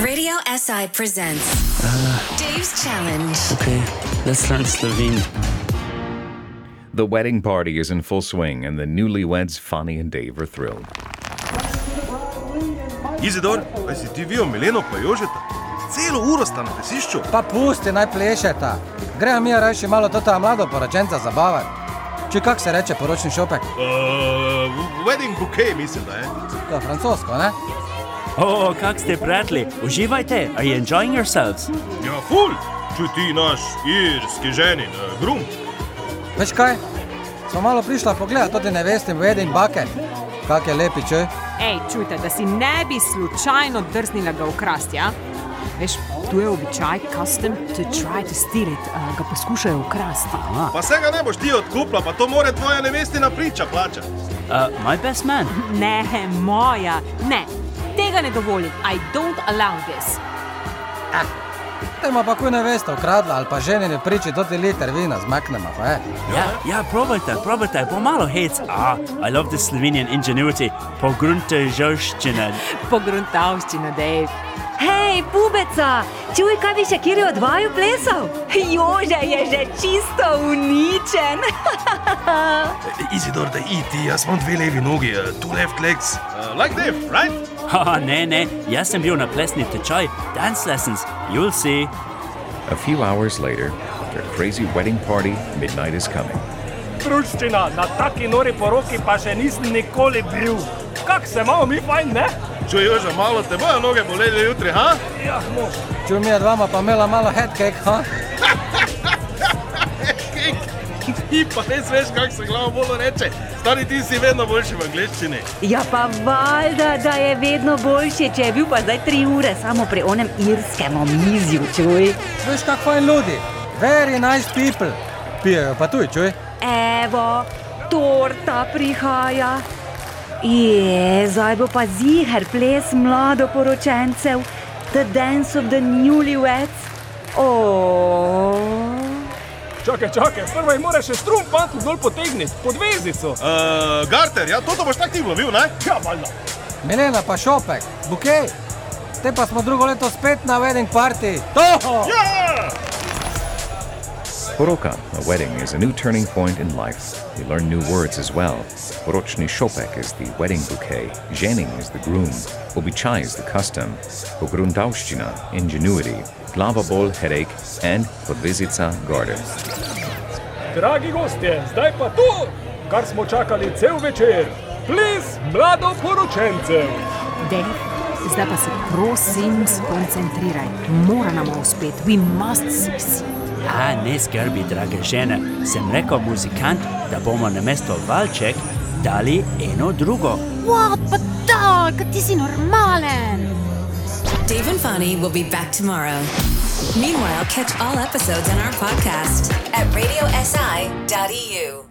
Radio SI presents Dave's Challenge. Okay, let's learn Slovene. The wedding party is in full swing, and the newlyweds, Fanny and Dave, are thrilled. Izidor, aj si ti vijo Mileno pa Jožeta? Celo uro sta na tesišču. Pa pusti, naj plešeta. Gremo mi raje malo tota mlado poročenca zabavati. Če kak se reče poročni šopek? Uh, wedding bouquet, mislim, da je. To je francosko, ne? Oh, kak ste prijatelji? Uživajte, are you enjoying yourselves? Ja, ful, če ti naš irski ženin, uh, grum. Veš kaj? Smo malo prišla pogledat, to ti ne veste, wedding bucket. Kak je lepi, če? Ej, čujte, da si ne bi slučajno drznila ga ukrasti, ja? Veš, tu je običaj, custom to try to steal it, uh, ga poskušajo ukrasti. Pa se ga ne boš ti odkupla, pa to more tvoja nevestina priča plačati. Uh, my best man. Ne, moja, ne, tega ne dovolim. I don't allow this. Tema pa kuj ne veste, ukradla ali pa ženine priči, to ti liter vina zmaknemo, pa je. Ja, ja, probajte, probajte, pomalo hec. Ah, I love the Slovenian ingenuity. Pogrunte žoščine. Pogruntavščina, Dave. Hej, pubeca, čuj, kaj bi še kjer od vaju plesal? Jože je že čisto uničen. Izidor, da iti, jaz imam dve levi nogi, uh, two left legs. Uh, like Dave, right? Haha, ne, ne, jaz sem bil na plesni tečaj, dance lessons, you'll see. A few hours later, their crazy wedding party, midnight is coming. Kruščina, na taki nori poroki pa še nisem nikoli bil. Kak se imamo mi fajn, ne? Če Joža malo te bojo noge boleli jutri, ha? Ja, mož. Čuj mi je dvama pa imela malo head cake, ha? Ti pa res veš, kako se glavo bolj reče. Stari ti si vedno boljši v angleščini. Ja, pa valjda, da je vedno boljše, če je bil pa zdaj tri ure samo pri onem irskem omizju, čuj. Veš, kak fajn ljudi. Very nice people. Pijejo pa tuj, čuj. Evo, torta prihaja. Je, zdaj bo pa ziger ples mladoporočencev, the dance of the newlyweds. Oh. Čakaj, čakaj, prvo jim moraš še strum pantu dol potegniti, pod vezico. Uh, Garter, ja, toto boš tak ti lovil, ne? Ja, valjda. Milena pa šopek, bukej. Te pa smo drugo leto spet na wedding party. To! Poroka, a wedding, is a new turning point in life. You learn new words as well. Porochny Shopek is the wedding bouquet, Jening is the groom, Obichai is the custom, Pogrundaushchina, ingenuity, Glavabol, headache, and Podvizica, garden. Dragi gostje, zdaj pa to, kar smo čakali cel večer. Ples mladoporočencev. Dave, zdaj pa se prosim skoncentriraj. Mora nam uspeti, we must succeed. A, ne skrbi, drage žene, sem rekel muzikant, da bomo na mesto valček dali eno drugo. What, pa da, ti si normalen. Dave and Fanny will be back tomorrow. Meanwhile, catch all episodes on our podcast at radiosi.eu.